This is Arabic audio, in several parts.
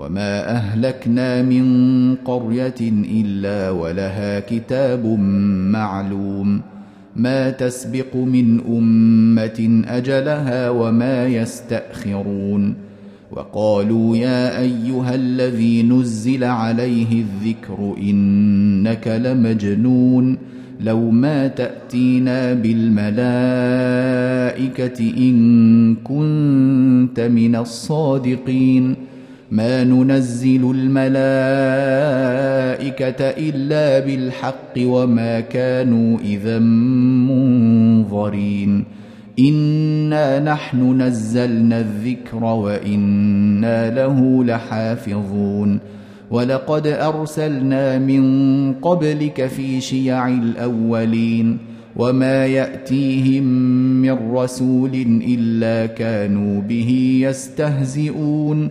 وما اهلكنا من قريه الا ولها كتاب معلوم ما تسبق من امه اجلها وما يستاخرون وقالوا يا ايها الذي نزل عليه الذكر انك لمجنون لو ما تاتينا بالملائكه ان كنت من الصادقين ما ننزل الملائكه الا بالحق وما كانوا اذا منظرين انا نحن نزلنا الذكر وأنا له لحافظون ولقد ارسلنا من قبلك في شيع الاولين وما ياتيهم من رسول الا كانوا به يستهزئون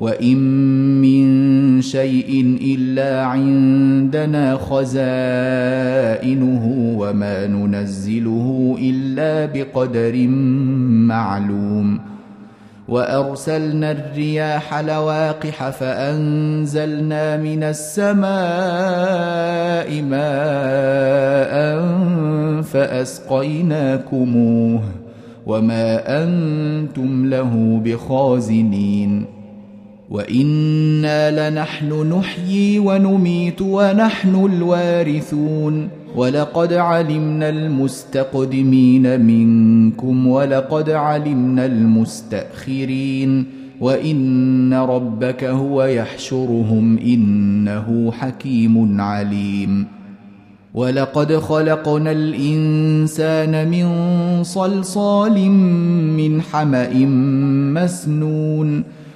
وان من شيء الا عندنا خزائنه وما ننزله الا بقدر معلوم وارسلنا الرياح لواقح فانزلنا من السماء ماء فاسقيناكموه وما أنتم له بخازنين وأنا لنحن نحيي ونميت ونحن الوارثون ولقد علمنا المستقدمين منكم ولقد علمنا المستاخرين وان ربك هو يحشرهم انه حكيم عليم ولقد خلقنا الانسان من صلصال من حما مسنون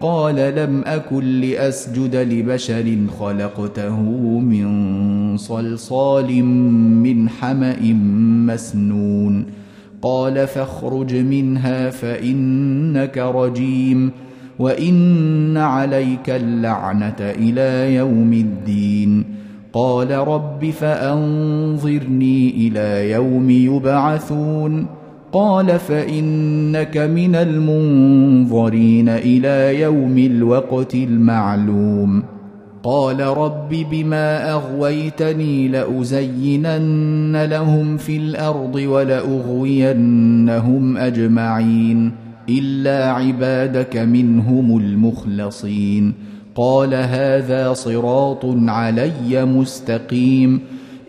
قال لم أكن لأسجد لبشر خلقته من صلصال من حمأ مسنون. قال فاخرج منها فإنك رجيم وإن عليك اللعنة إلى يوم الدين. قال رب فأنظرني إلى يوم يبعثون. قال فإنك من المنظرين إلى يوم الوقت المعلوم. قال رب بما أغويتني لأزينن لهم في الأرض ولأغوينهم أجمعين إلا عبادك منهم المخلصين. قال هذا صراط علي مستقيم.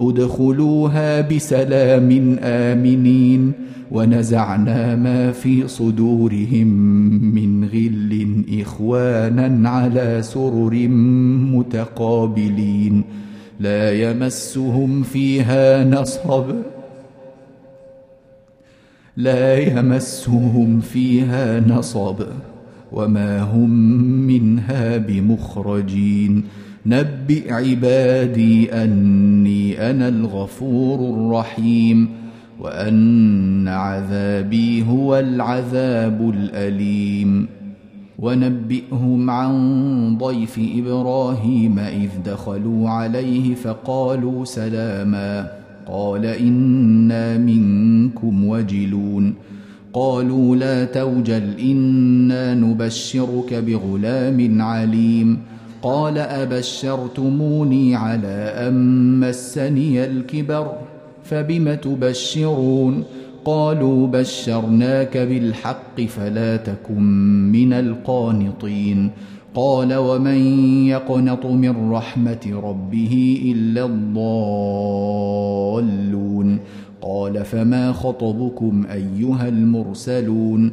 ادخلوها بسلام آمنين ونزعنا ما في صدورهم من غل إخوانا على سرر متقابلين لا يمسهم فيها نصب لا يمسهم فيها نصب وما هم منها بمخرجين نبئ عبادي أني أنا الغفور الرحيم وأن عذابي هو العذاب الأليم. ونبئهم عن ضيف إبراهيم إذ دخلوا عليه فقالوا سلاما. قال إنا منكم وجلون. قالوا لا توجل إنا نبشرك بغلام عليم. قال أبشرتموني على أن مسني الكبر فبم تبشرون؟ قالوا بشرناك بالحق فلا تكن من القانطين. قال ومن يقنط من رحمة ربه إلا الضالون؟ قال فما خطبكم أيها المرسلون؟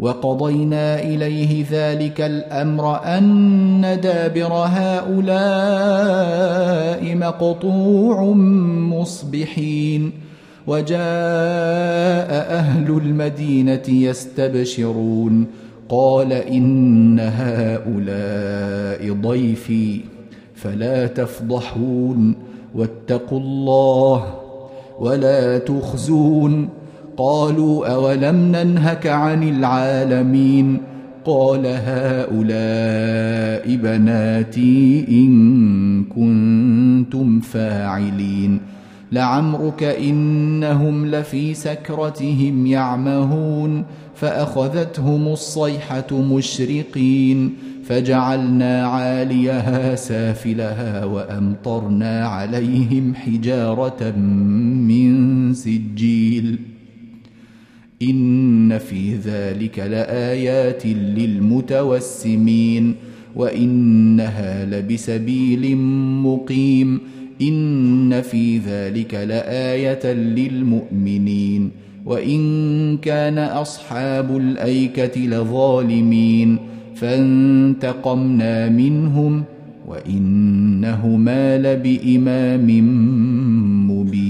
وقضينا إليه ذلك الأمر أن دابر هؤلاء مقطوع مصبحين وجاء أهل المدينة يستبشرون قال إن هؤلاء ضيفي فلا تفضحون واتقوا الله ولا تخزون. قالوا أولم ننهك عن العالمين قال هؤلاء بناتي إن كنتم فاعلين لعمرك إنهم لفي سكرتهم يعمهون فأخذتهم الصيحة مشرقين فجعلنا عاليها سافلها وأمطرنا عليهم حجارة من سجيل ان في ذلك لايات للمتوسمين وانها لبسبيل مقيم ان في ذلك لايه للمؤمنين وان كان اصحاب الايكه لظالمين فانتقمنا منهم وانهما لبامام مبين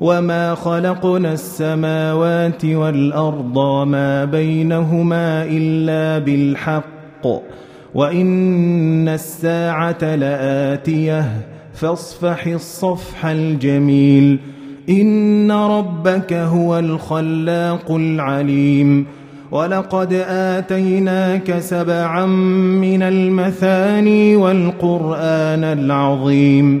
وما خلقنا السماوات والارض وما بينهما الا بالحق وان الساعة لاتيه فاصفح الصفح الجميل ان ربك هو الخلاق العليم ولقد اتيناك سبعا من المثاني والقران العظيم